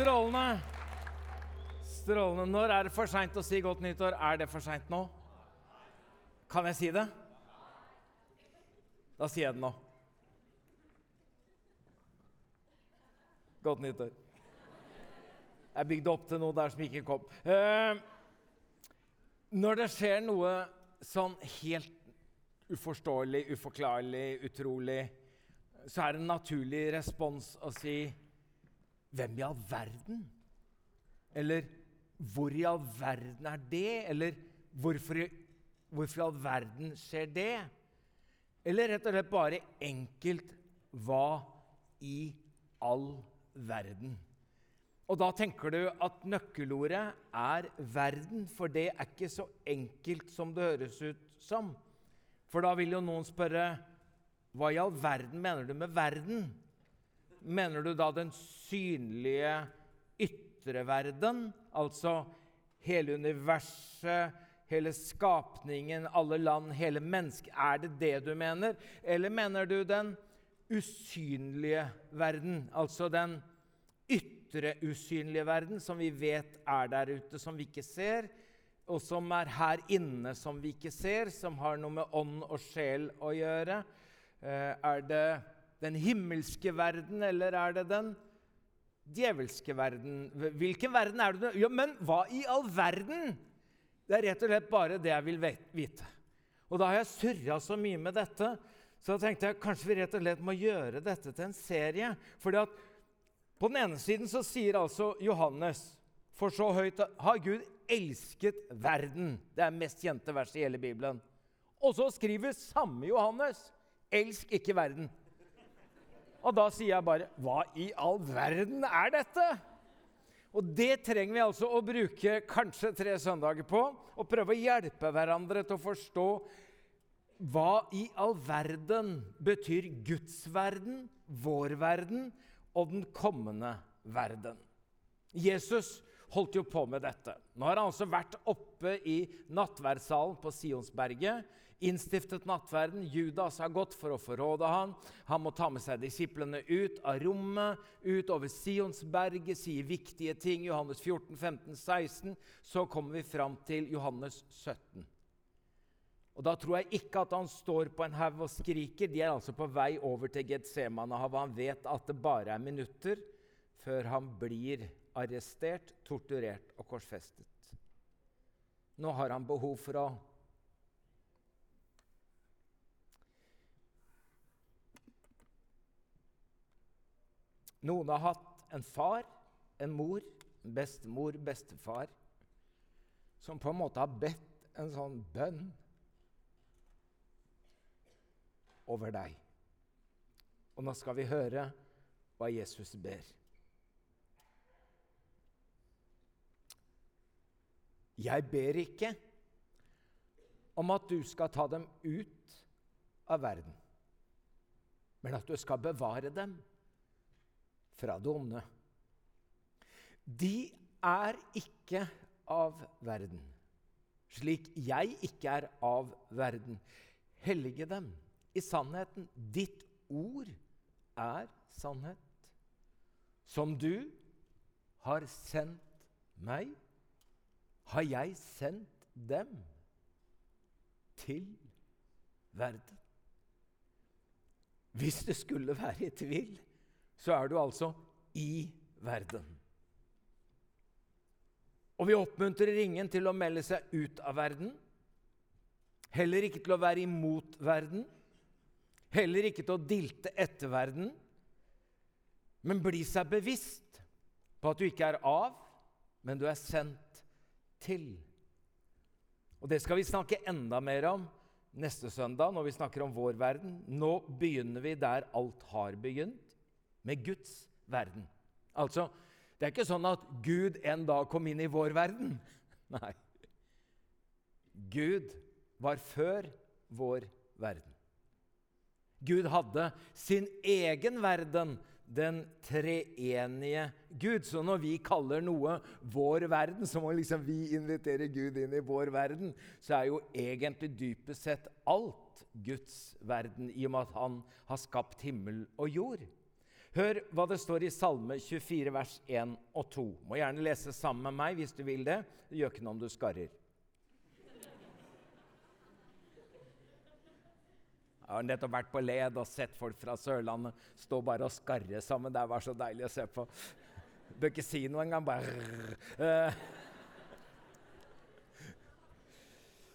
Strålende. Strålende. Når er det for seint å si godt nyttår? Er det for seint nå? Kan jeg si det? Da sier jeg det nå. Godt nyttår. Jeg bygde opp til noe der som ikke kom. Eh, når det skjer noe sånn helt uforståelig, uforklarlig, utrolig, så er det en naturlig respons å si Hvem i all verden? Eller hvor i all verden er det? Eller hvorfor, hvorfor i all verden skjer det? Eller rett og slett bare enkelt Hva i all verden? Og da tenker du at nøkkelordet er verden, for det er ikke så enkelt som det høres ut som. For da vil jo noen spørre hva i all verden mener du med verden? Mener du da den synlige ytre verden, altså hele universet, hele skapningen, alle land, hele mennesket? Er det det du mener? Eller mener du den usynlige verden, altså den ytre usynlige verden, som vi vet er der ute, som vi ikke ser, og som er her inne, som vi ikke ser, som har noe med ånd og sjel å gjøre? Eh, er det den himmelske verden, eller er det den djevelske verden? Hvilken verden er det? Ja, men hva i all verden? Det er rett og slett bare det jeg vil vite. Og da har jeg surra så mye med dette, så da tenkte jeg kanskje vi rett og slett må gjøre dette til en serie. Fordi at på den ene siden så sier altså Johannes For så høyt har Gud elsket verden. Det er mest kjente verset i hele Bibelen. Og så skriver samme Johannes Elsk ikke verden. Og da sier jeg bare Hva i all verden er dette? Og det trenger vi altså å bruke kanskje tre søndager på. Og prøve å hjelpe hverandre til å forstå hva i all verden betyr Guds verden, vår verden og den kommende verden. Jesus holdt jo på med dette. Nå har han altså vært oppe i nattverdssalen på Sionsberget innstiftet nattverden. Judas har gått for å forråde han. Han må ta med seg disiplene ut av rommet, ut over Sionsberget, sier viktige ting. Johannes 14, 15, 16. Så kommer vi fram til Johannes 17. Og Da tror jeg ikke at han står på en haug og skriker. De er altså på vei over til Getsemanehavet. Han vet at det bare er minutter før han blir arrestert, torturert og korsfestet. Nå har han behov for å Noen har hatt en far, en mor, en bestemor, bestefar, som på en måte har bedt en sånn bønn over deg. Og nå skal vi høre hva Jesus ber. Jeg ber ikke om at du skal ta dem ut av verden, men at du skal bevare dem fra det onde. De er ikke av verden, slik jeg ikke er av verden. Hellige dem i sannheten. Ditt ord er sannhet. Som du har sendt meg, har jeg sendt dem til verden. Hvis det skulle være i tvil, så er du altså i verden. Og vi oppmuntrer ingen til å melde seg ut av verden. Heller ikke til å være imot verden. Heller ikke til å dilte etter verden. Men bli seg bevisst på at du ikke er av, men du er sendt til. Og Det skal vi snakke enda mer om neste søndag når vi snakker om vår verden. Nå begynner vi der alt har begynt med Guds verden. Altså, det er ikke sånn at Gud en dag kom inn i vår verden. Nei. Gud var før vår verden. Gud hadde sin egen verden, den treenige Gud. Så når vi kaller noe vår verden, så må liksom vi invitere Gud inn i vår verden. Så er jo egentlig dypest sett alt Guds verden, i og med at han har skapt himmel og jord. Hør hva det står i Salme 24, vers 1 og 2. Må gjerne lese sammen med meg hvis du vil det. Det gjør ikke noe om du skarrer. Jeg har nettopp vært på led og sett folk fra Sørlandet stå bare og skarre sammen. Det var så deilig å se på. Bør ikke si noe engang. Bare uh.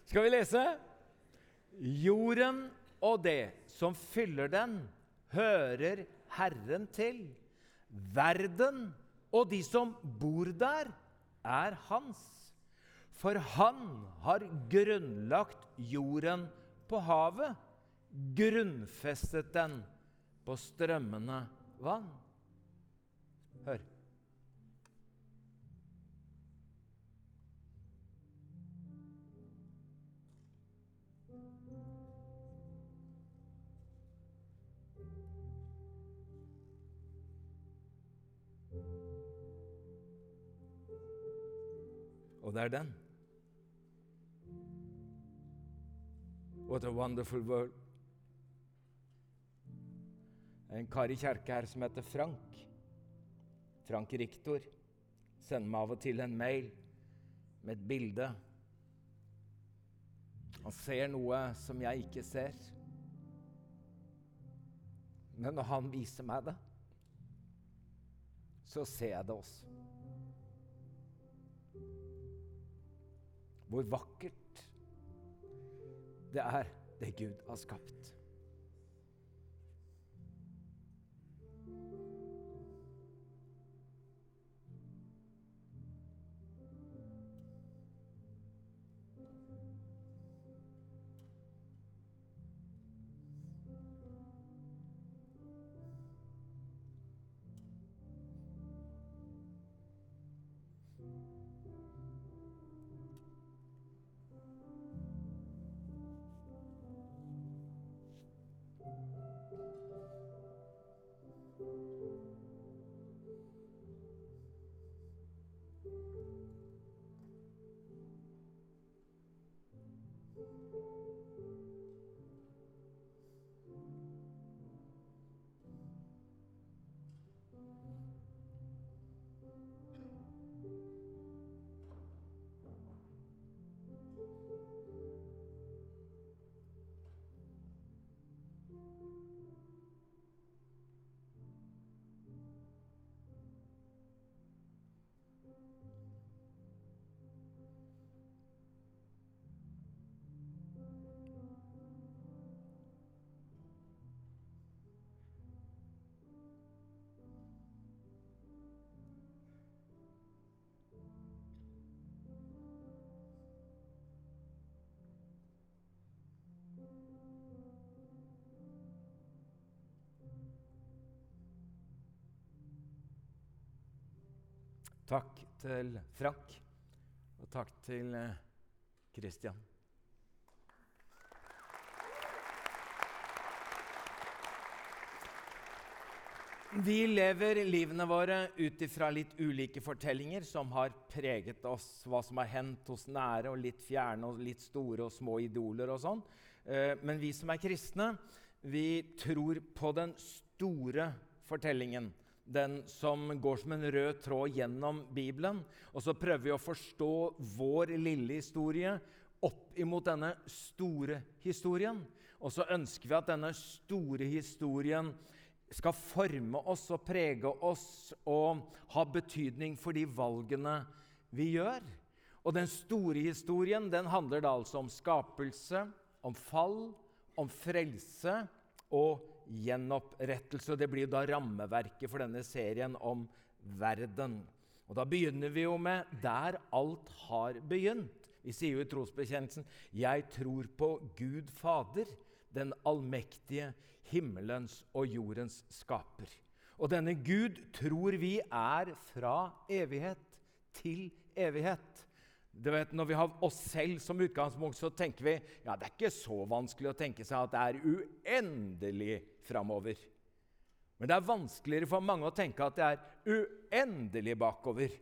Skal vi lese? Jorden og det som fyller den, hører Herren til. Verden og de som bor der, er hans. For han har grunnlagt jorden på havet grunnfestet den på strømmende vann. Det er den. What a wonderful world en kar i kjerka her som heter Frank. Frank Riktor. Sender meg av og til en mail med et bilde. Han ser noe som jeg ikke ser. Men når han viser meg det, så ser jeg det også. Hvor vakkert det er, det Gud har skapt. Takk til Frank, og takk til. Eh, Vi lever livene våre ut ifra litt ulike fortellinger som har preget oss, hva som har hendt hos nære og litt fjerne og litt store og små idoler og sånn. Eh, men vi som er kristne, vi tror på den store fortellingen den som går som en rød tråd gjennom Bibelen. Og så prøver vi å forstå vår lille historie opp imot denne store historien. Og så ønsker vi at denne store historien skal forme oss og prege oss og ha betydning for de valgene vi gjør. Og den store historien den handler da altså om skapelse, om fall, om frelse og gjenopprettelse. og Det blir da rammeverket for denne serien om verden. Og Da begynner vi jo med der alt har begynt. Vi sier jo i trosbekjennelsen 'Jeg tror på Gud Fader, den allmektige, himmelens og jordens skaper'. Og denne Gud tror vi er fra evighet til evighet. Du vet, Når vi har oss selv som utgangspunkt, så tenker vi ja, det er ikke så vanskelig å tenke seg at det er uendelig framover. Men det er vanskeligere for mange å tenke at det er uendelig bakover.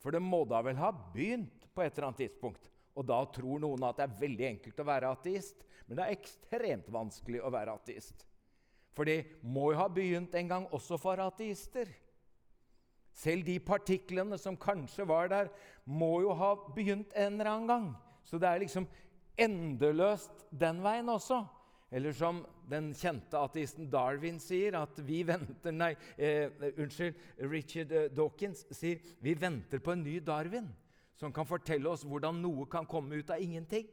For det må da vel ha begynt på et eller annet tidspunkt. Og da tror noen at det er veldig enkelt å være ateist. Men det er ekstremt vanskelig å være ateist. For det må jo ha begynt en gang også for ateister. Selv de partiklene som kanskje var der, må jo ha begynt en eller annen gang. Så det er liksom endeløst den veien også. Eller som den kjente ateisten Darwin sier, at vi venter Nei, eh, unnskyld, Richard eh, Dawkins sier vi venter på en ny Darwin som kan fortelle oss hvordan noe kan komme ut av ingenting.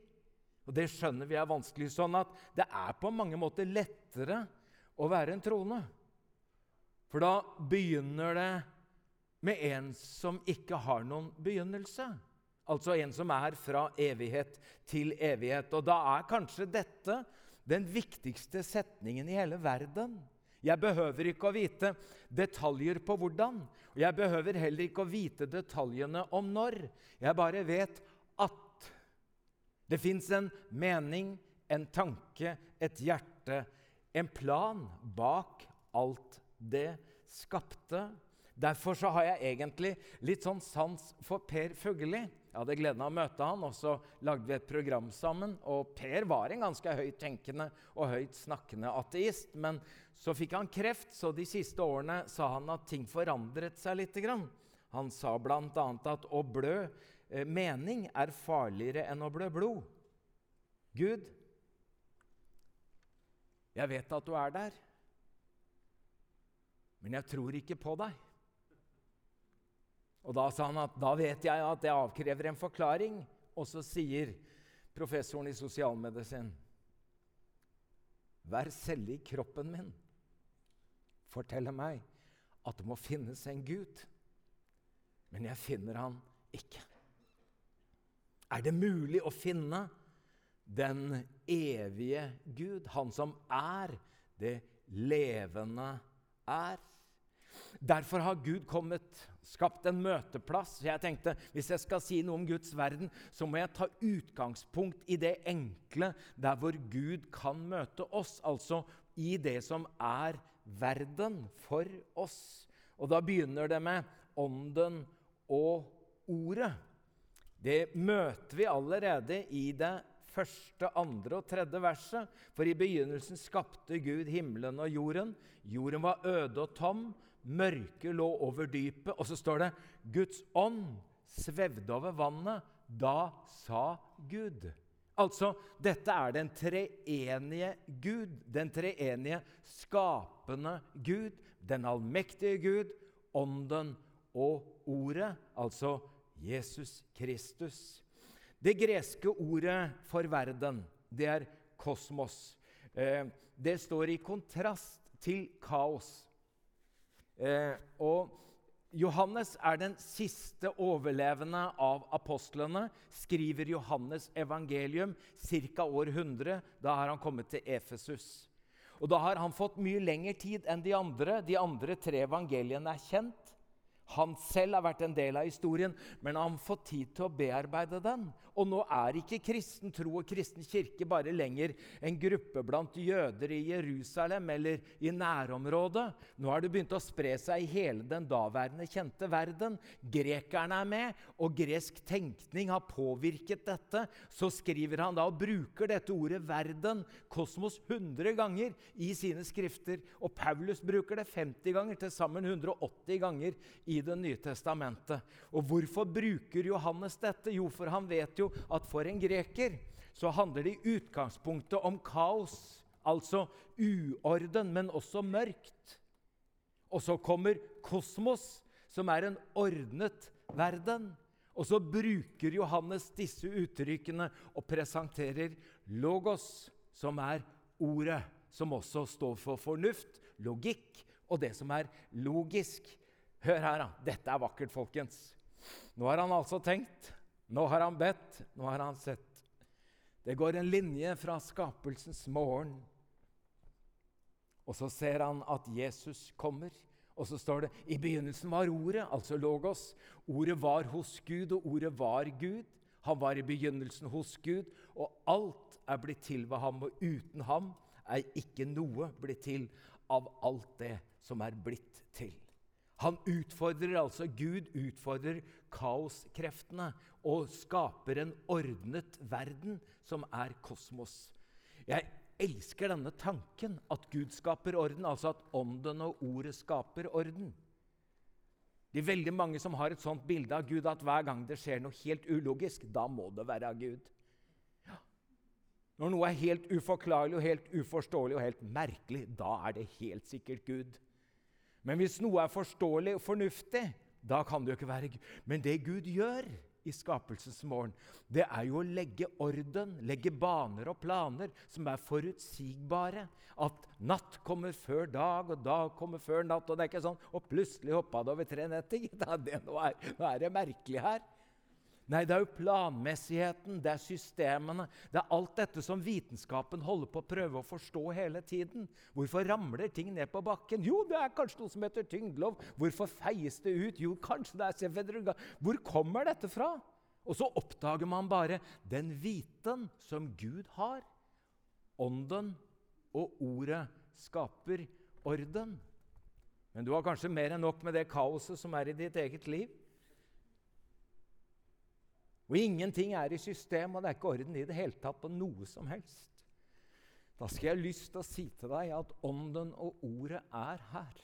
Og Det skjønner vi er vanskelig. Sånn at det er på mange måter lettere å være en troende. For da begynner det med en som ikke har noen begynnelse. Altså en som er fra evighet til evighet. Og da er kanskje dette den viktigste setningen i hele verden. Jeg behøver ikke å vite detaljer på hvordan. Og jeg behøver heller ikke å vite detaljene om når. Jeg bare vet at det fins en mening, en tanke, et hjerte, en plan bak alt det skapte. Derfor så har jeg egentlig litt sånn sans for Per Fugelli. Jeg hadde gleden av å møte han, og så lagde vi et program sammen. Og Per var en ganske høyt tenkende og høyt snakkende ateist. Men så fikk han kreft, så de siste årene sa han at ting forandret seg litt. Han sa bl.a. at å blø eh, mening er farligere enn å blø blod. Gud, jeg vet at du er der, men jeg tror ikke på deg. Og Da sa han at da vet jeg at det avkrever en forklaring. Og så sier professoren i sosialmedisin Hver celle i kroppen min forteller meg at det må finnes en Gud. Men jeg finner han ikke. Er det mulig å finne den evige Gud, han som er det levende er? Derfor har Gud kommet, skapt en møteplass. Så jeg tenkte hvis jeg skal si noe om Guds verden, så må jeg ta utgangspunkt i det enkle, der hvor Gud kan møte oss. Altså i det som er verden for oss. Og da begynner det med Ånden og Ordet. Det møter vi allerede i det første, andre og tredje verset. For i begynnelsen skapte Gud himmelen og jorden. Jorden var øde og tom. Mørket lå over dypet. Og så står det Guds ånd svevde over vannet. Da sa Gud. Altså, dette er den treenige Gud, den treenige skapende Gud, den allmektige Gud, Ånden og Ordet, altså Jesus Kristus. Det greske ordet for verden, det er kosmos. Eh, det står i kontrast til kaos. Eh, og Johannes er den siste overlevende av apostlene. Skriver Johannes evangelium ca. år 100. Da har han kommet til Efesus. Og Da har han fått mye lengre tid enn de andre. De andre tre evangeliene er kjent. Han selv har vært en del av historien, men han har fått tid til å bearbeide den. Og nå er ikke kristen tro og kristen kirke bare lenger en gruppe blant jøder i Jerusalem eller i nærområdet. Nå har det begynt å spre seg i hele den daværende kjente verden. Grekerne er med, og gresk tenkning har påvirket dette. Så skriver han da og bruker dette ordet 'verden', kosmos, 100 ganger i sine skrifter. Og Paulus bruker det 50 ganger, til sammen 180 ganger i Det nye testamentet. Og hvorfor bruker Johannes dette? Jo, for han vet jo at for en greker så handler det i utgangspunktet om kaos, altså uorden, men også mørkt. Og så kommer kosmos, som er en ordnet verden. Og så bruker Johannes disse uttrykkene og presenterer logos, som er ordet, som også står for fornuft, logikk og det som er logisk. Hør her, da. Dette er vakkert, folkens. Nå har han altså tenkt nå har han bedt, nå har han sett. Det går en linje fra skapelsens morgen. Og så ser han at Jesus kommer. Og så står det i begynnelsen var Ordet, altså Logos. Ordet var hos Gud, og ordet var Gud. Han var i begynnelsen hos Gud, og alt er blitt til ved ham. Og uten ham er ikke noe blitt til av alt det som er blitt til. Han utfordrer altså Gud utfordrer kaoskreftene og skaper en ordnet verden som er kosmos. Jeg elsker denne tanken at Gud skaper orden, altså at ånden og ordet skaper orden. Det er veldig mange som har et sånt bilde av Gud at hver gang det skjer noe helt ulogisk, da må det være av Gud. Når noe er helt uforklarlig og helt uforståelig og helt merkelig, da er det helt sikkert Gud. Men hvis noe er forståelig og fornuftig, da kan det jo ikke være Gud. Men det Gud gjør i skapelsesmorgen, det er jo å legge orden, legge baner og planer som er forutsigbare. At natt kommer før dag, og dag kommer før natt. Og det er ikke sånn og plutselig hoppa det over tre netter. nå, er, nå er det merkelig her. Nei, det er jo planmessigheten, det er systemene. Det er alt dette som vitenskapen holder på å prøve å forstå hele tiden. Hvorfor ramler ting ned på bakken? Jo, det er kanskje noe som heter tyngdelov. Hvorfor feies det ut? Jo, kanskje det er Sefedruga. Hvor kommer dette fra? Og så oppdager man bare den viten som Gud har. Ånden og ordet skaper orden. Men du har kanskje mer enn nok med det kaoset som er i ditt eget liv. Og ingenting er i system, og det er ikke orden i det hele tatt på noe som helst. Da skal jeg ha lyst til å si til deg at Ånden og Ordet er her.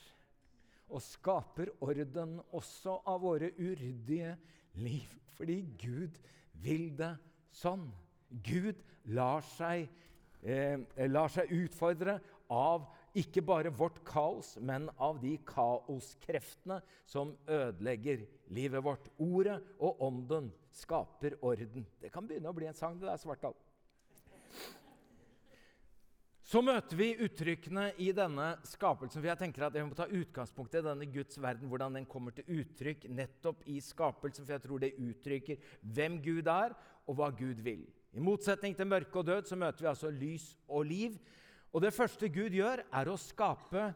Og skaper orden også av våre uryddige liv. Fordi Gud vil det sånn. Gud lar seg, eh, lar seg utfordre av ikke bare vårt kaos, men av de kaoskreftene som ødelegger livet vårt. Ordet og ånden skaper orden. Det kan begynne å bli en sang, det der, Svartdal. Så møter vi uttrykkene i denne skapelsen. for jeg tenker at jeg må ta utgangspunkt i denne Guds verden, hvordan den kommer til uttrykk nettopp i skapelsen. For jeg tror det uttrykker hvem Gud er, og hva Gud vil. I motsetning til mørke og død så møter vi altså lys og liv. Og det første Gud gjør, er å skape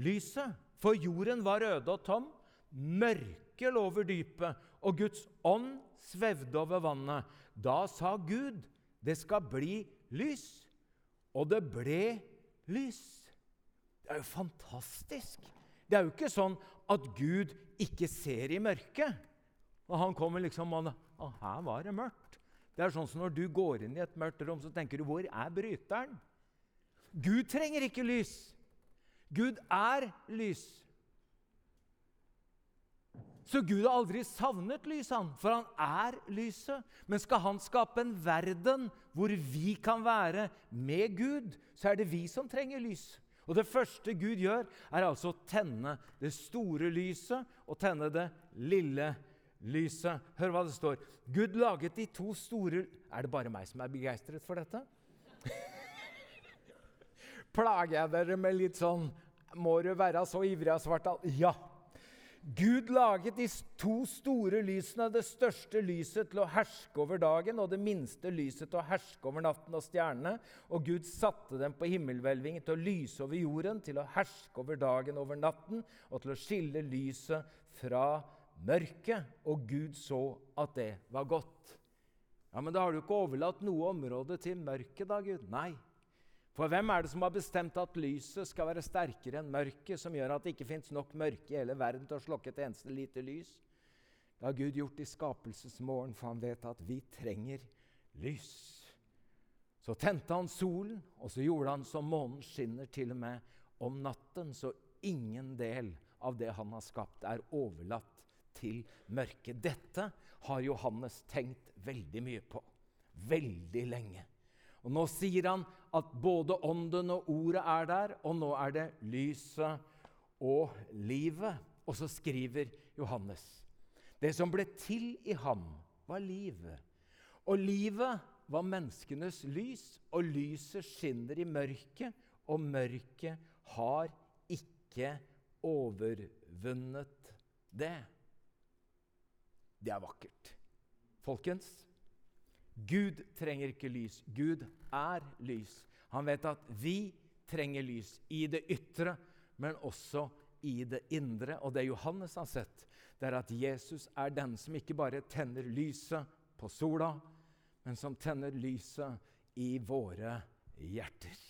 lyset. For jorden var røde og tom. Mørke over dypet, og Guds ånd svevde over vannet. Da sa Gud, 'Det skal bli lys.' Og det ble lys. Det er jo fantastisk. Det er jo ikke sånn at Gud ikke ser i mørket. Og han kommer liksom og Å, her var det mørkt. Det er sånn som når du går inn i et mørkt rom, så tenker du 'Hvor er bryteren?' Gud trenger ikke lys. Gud er lys. Så Gud har aldri savnet lyset, han, for han er lyset. Men skal han skape en verden hvor vi kan være med Gud, så er det vi som trenger lys. Og Det første Gud gjør, er altså å tenne det store lyset og tenne det lille lyset. Hør hva det står. Gud laget de to store Er det bare meg som er begeistret for dette? Plager jeg dere med litt sånn Må du være så ivrig av svart Ja. Gud laget de to store lysene, det største lyset til å herske over dagen og det minste lyset til å herske over natten og stjernene. Og Gud satte dem på himmelhvelvingen til å lyse over jorden, til å herske over dagen over natten og til å skille lyset fra mørket. Og Gud så at det var godt. Ja, Men da har du ikke overlatt noe område til mørket, da, Gud? Nei. For hvem er det som har bestemt at lyset skal være sterkere enn mørket, som gjør at det ikke fins nok mørke i hele verden til å slokke et eneste lite lys? Det har Gud gjort i skapelsesmorgen, for han vet at vi trenger lys. Så tente han solen, og så gjorde han som månen skinner til og med om natten, så ingen del av det han har skapt, er overlatt til mørket. Dette har Johannes tenkt veldig mye på. Veldig lenge. Og Nå sier han at både ånden og ordet er der, og nå er det lyset og livet. Og så skriver Johannes det som ble til i ham, var livet. Og livet var menneskenes lys, og lyset skinner i mørket, og mørket har ikke overvunnet det. Det er vakkert. Folkens, Gud trenger ikke lys. Gud er lys. Han vet at vi trenger lys i det ytre, men også i det indre. Og det Johannes har sett, det er at Jesus er den som ikke bare tenner lyset på sola, men som tenner lyset i våre hjerter.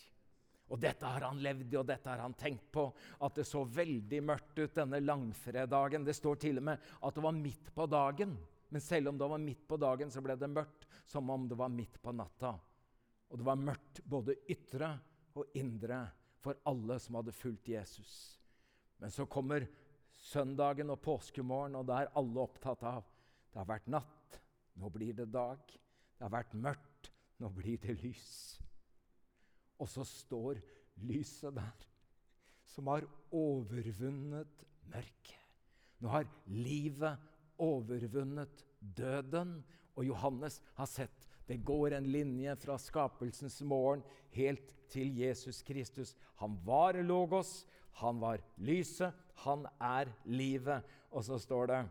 Og dette har han levd i, og dette har han tenkt på. At det så veldig mørkt ut denne langfredagen. Det står til og med at det var midt på dagen. Men selv om det var midt på dagen, så ble det mørkt som om det var midt på natta. Og det var mørkt både ytre og indre for alle som hadde fulgt Jesus. Men så kommer søndagen og påskemorgen, og da er alle opptatt av det har vært natt, nå blir det dag. Det har vært mørkt, nå blir det lys. Og så står lyset der, som har overvunnet mørket. Nå har livet overvunnet døden, og Johannes har sett det går en linje fra skapelsens morgen helt til Jesus Kristus. Han var logos, han var lyset, han er livet. Og så står det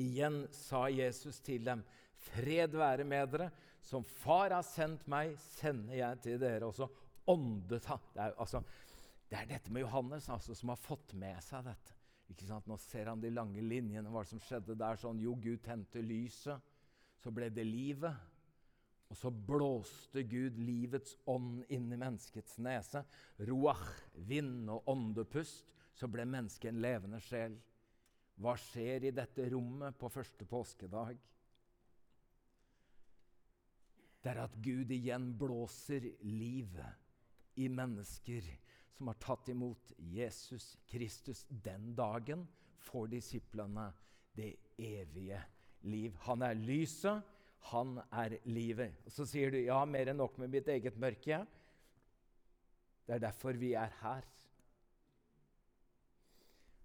Igjen sa Jesus til dem, fred være med dere. Som Far har sendt meg, sender jeg til dere. også. åndet han. Det er, altså, det er dette med Johannes altså, som har fått med seg dette. Ikke sant? Nå ser han de lange linjene, hva som skjedde der. sånn, Jo, Gud tente lyset. Så ble det livet. Og så blåste Gud livets ånd inn i menneskets nese. Roach, vind og åndepust. Så ble mennesket en levende sjel. Hva skjer i dette rommet på første påskedag? Det er at Gud igjen blåser livet i mennesker som har tatt imot Jesus Kristus. Den dagen får disiplene det evige liv. Han er lyset, han er livet. Og Så sier du ja, mer enn nok med mitt eget mørke. Det er derfor vi er her.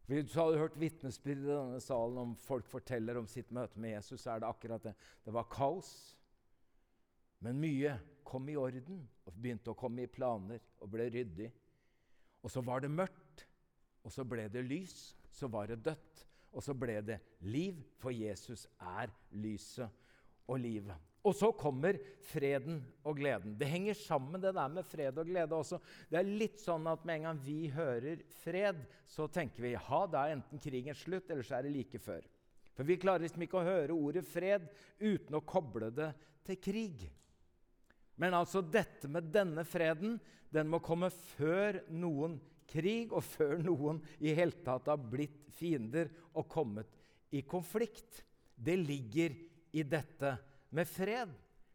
Hvis du hadde hørt vitnesbyrd i denne salen om folk forteller om sitt møte med Jesus, så er det akkurat det. Det var kaos. Men mye kom i orden og begynte å komme i planer og ble ryddig. Og så var det mørkt, og så ble det lys. Så var det dødt, og så ble det liv, for Jesus er lyset og livet. Og så kommer freden og gleden. Det henger sammen, det der med fred og glede også. Det er litt sånn at med en gang vi hører fred, så tenker vi ja, da er enten krigen slutt, eller så er det like før. For vi klarer liksom ikke å høre ordet fred uten å koble det til krig. Men altså dette med denne freden, den må komme før noen krig, og før noen i hele tatt har blitt fiender og kommet i konflikt. Det ligger i dette med fred.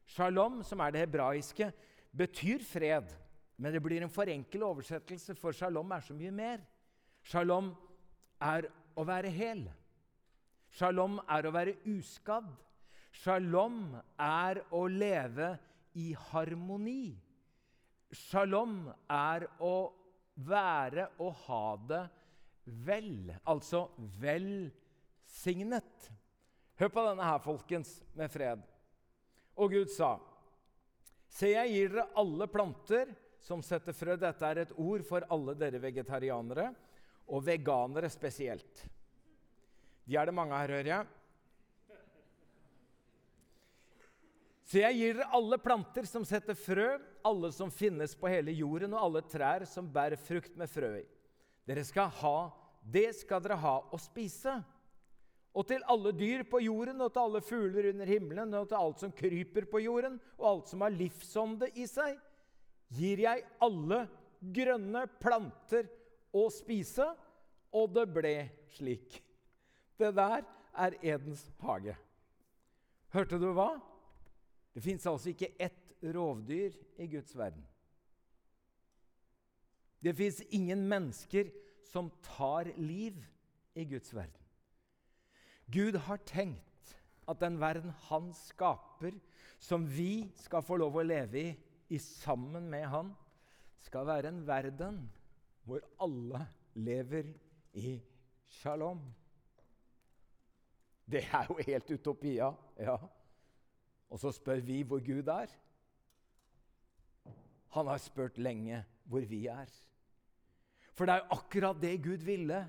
Shalom, som er det hebraiske, betyr fred. Men det blir en for enkel oversettelse, for shalom er så mye mer. Shalom er å være hel. Shalom er å være uskadd. Shalom er å leve i harmoni. Shalom er å være og ha det vel, altså velsignet. Hør på denne her, folkens, med fred. Og Gud sa, Se, jeg gir dere alle planter som setter frø. Dette er et ord for alle dere vegetarianere, og veganere spesielt. De er det mange her, hører jeg. Så jeg gir dere alle planter som setter frø, alle som finnes på hele jorden, og alle trær som bærer frukt med frø i. Dere skal ha, det skal dere ha å spise. Og til alle dyr på jorden, og til alle fugler under himmelen, og til alt som kryper på jorden, og alt som har livsånde i seg, gir jeg alle grønne planter å spise. Og det ble slik. Det der er Edens hage. Hørte du hva? Det fins altså ikke ett rovdyr i Guds verden. Det fins ingen mennesker som tar liv i Guds verden. Gud har tenkt at den verden han skaper, som vi skal få lov å leve i, i sammen med han, skal være en verden hvor alle lever i shalom. Det er jo helt utopia. ja. Og så spør vi hvor Gud er. Han har spurt lenge hvor vi er. For det er jo akkurat det Gud ville.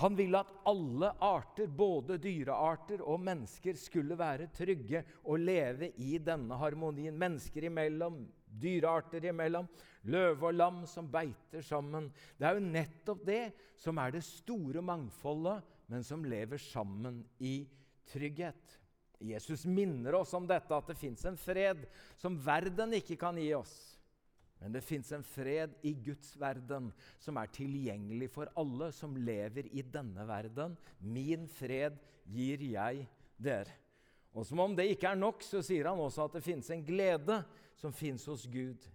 Han ville at alle arter, både dyrearter og mennesker, skulle være trygge og leve i denne harmonien. Mennesker imellom, dyrearter imellom, løve og lam som beiter sammen. Det er jo nettopp det som er det store mangfoldet, men som lever sammen i trygghet. Jesus minner oss om dette, at det fins en fred som verden ikke kan gi oss. Men det fins en fred i Guds verden som er tilgjengelig for alle som lever i denne verden. Min fred gir jeg dere. Og som om det ikke er nok, så sier han også at det fins en glede som fins hos Gud.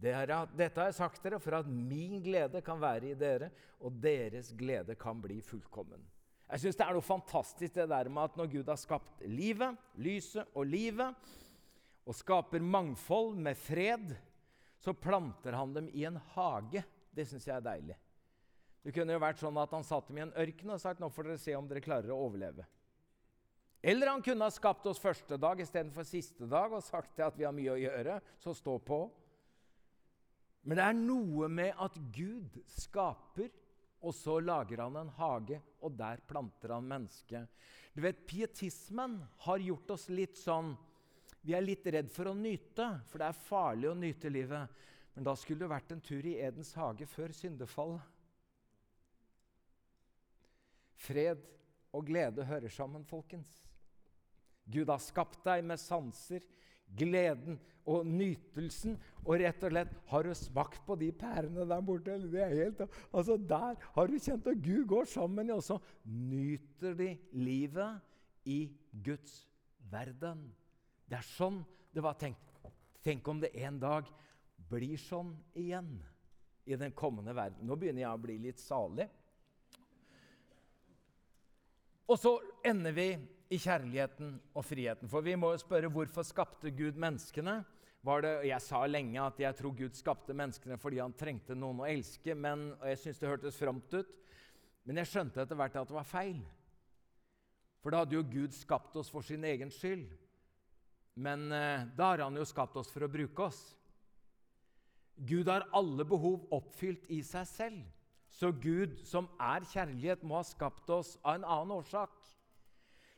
Dette har jeg sagt dere for at min glede kan være i dere, og deres glede kan bli fullkommen. Jeg synes Det er noe fantastisk det der med at når Gud har skapt livet, lyset og livet, og skaper mangfold med fred, så planter han dem i en hage. Det syns jeg er deilig. Det kunne jo vært sånn at han satt dem i en ørken og sagt nå får dere se om dere klarer å overleve. Eller han kunne ha skapt oss første dag istedenfor siste dag og sagt at vi har mye å gjøre, så stå på. Men det er noe med at Gud skaper, og så lager han en hage, og der planter han mennesket. Du vet, Pietismen har gjort oss litt sånn Vi er litt redd for å nyte, for det er farlig å nyte livet. Men da skulle det vært en tur i Edens hage før syndefallet. Fred og glede hører sammen, folkens. Gud har skapt deg med sanser, gleden og nytelsen. Og rett og slett Har du smakt på de pærene der borte? Det er helt, altså Der har du kjent at Gud går sammen, og så nyter de livet i Guds verden. Det er sånn det var tenkt. Tenk om det en dag blir sånn igjen i den kommende verden. Nå begynner jeg å bli litt salig. Og så ender vi i kjærligheten og friheten. For vi må jo spørre hvorfor skapte Gud menneskene? Det, jeg sa lenge at jeg tror Gud skapte menneskene fordi han trengte noen å elske. Men, og jeg syntes det hørtes fromt ut. Men jeg skjønte etter hvert at det var feil. For da hadde jo Gud skapt oss for sin egen skyld. Men eh, da har han jo skapt oss for å bruke oss. Gud har alle behov oppfylt i seg selv. Så Gud, som er kjærlighet, må ha skapt oss av en annen årsak.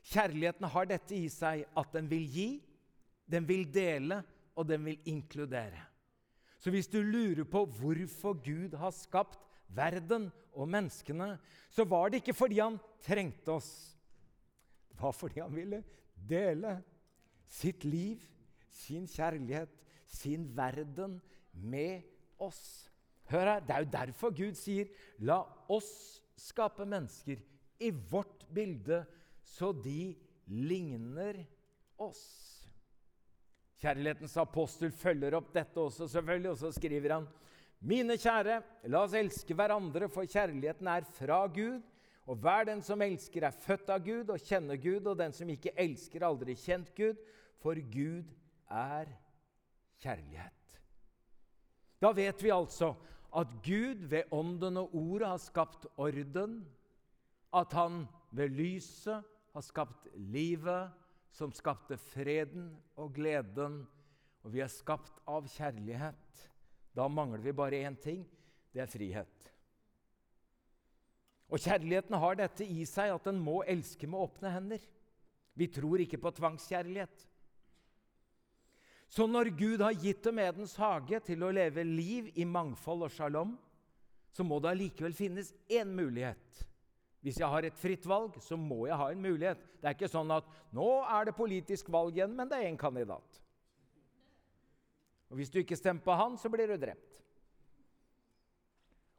Kjærligheten har dette i seg at den vil gi, den vil dele, og den vil inkludere. Så hvis du lurer på hvorfor Gud har skapt verden og menneskene, så var det ikke fordi han trengte oss. Det var fordi han ville dele sitt liv, sin kjærlighet, sin verden med oss. Hør her, Det er jo derfor Gud sier, 'La oss skape mennesker i vårt bilde' så de ligner oss. Kjærlighetens apostel følger opp dette også, selvfølgelig, og så skriver han Mine kjære, la oss elske hverandre, for kjærligheten er fra Gud. Og hver den som elsker, er født av Gud og kjenner Gud, og den som ikke elsker, aldri kjent Gud, for Gud er kjærlighet. Da vet vi altså at Gud ved ånden og ordet har skapt orden, at han ved lyset har skapt livet, som skapte freden og gleden. Og vi er skapt av kjærlighet. Da mangler vi bare én ting. Det er frihet. Og kjærligheten har dette i seg at den må elske med åpne hender. Vi tror ikke på tvangskjærlighet. Så når Gud har gitt dem Edens hage til å leve liv i mangfold og shalom, så må det allikevel finnes én mulighet hvis jeg har et fritt valg, så må jeg ha en mulighet. Det er ikke sånn at nå er det politisk valg igjen, men det er én kandidat. Og Hvis du ikke stemmer på han, så blir du drept.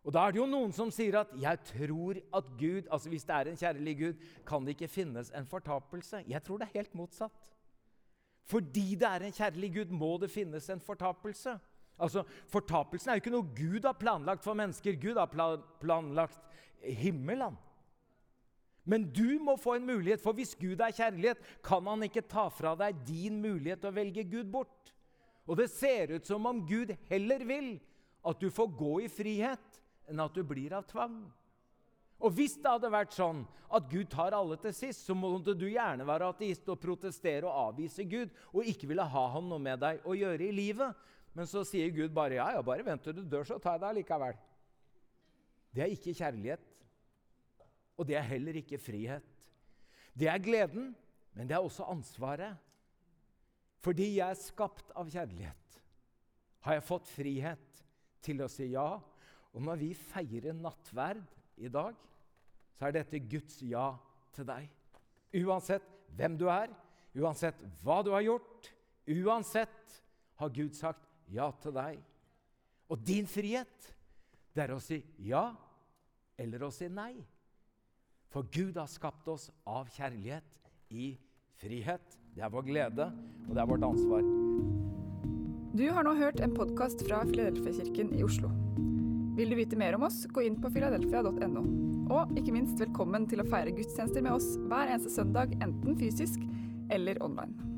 Og Da er det jo noen som sier at 'jeg tror at Gud altså Hvis det er en kjærlig Gud, kan det ikke finnes en fortapelse. Jeg tror det er helt motsatt. Fordi det er en kjærlig Gud, må det finnes en fortapelse. Altså, Fortapelsen er jo ikke noe Gud har planlagt for mennesker. Gud har planlagt himmelen. Men du må få en mulighet, for hvis Gud er kjærlighet, kan han ikke ta fra deg din mulighet til å velge Gud bort. Og det ser ut som om Gud heller vil at du får gå i frihet, enn at du blir av tvang. Og Hvis det hadde vært sånn at Gud tar alle til sist, så måtte du gjerne være ateist og protestere og avvise Gud og ikke ville ha han noe med deg å gjøre i livet. Men så sier Gud bare ja, ja, bare vent til du dør, så tar jeg deg likevel. Det er ikke kjærlighet. Og det er heller ikke frihet. Det er gleden, men det er også ansvaret. Fordi jeg er skapt av kjærlighet, har jeg fått frihet til å si ja. Og når vi feirer nattverd i dag, så er dette Guds ja til deg. Uansett hvem du er, uansett hva du har gjort, uansett har Gud sagt ja til deg. Og din frihet, det er å si ja eller å si nei. For Gud har skapt oss av kjærlighet i frihet. Det er vår glede, og det er vårt ansvar. Du har nå hørt en podkast fra Filadelfia-kirken i Oslo. Vil du vite mer om oss, gå inn på filadelfia.no. Og ikke minst velkommen til å feire gudstjenester med oss hver eneste søndag, enten fysisk eller online.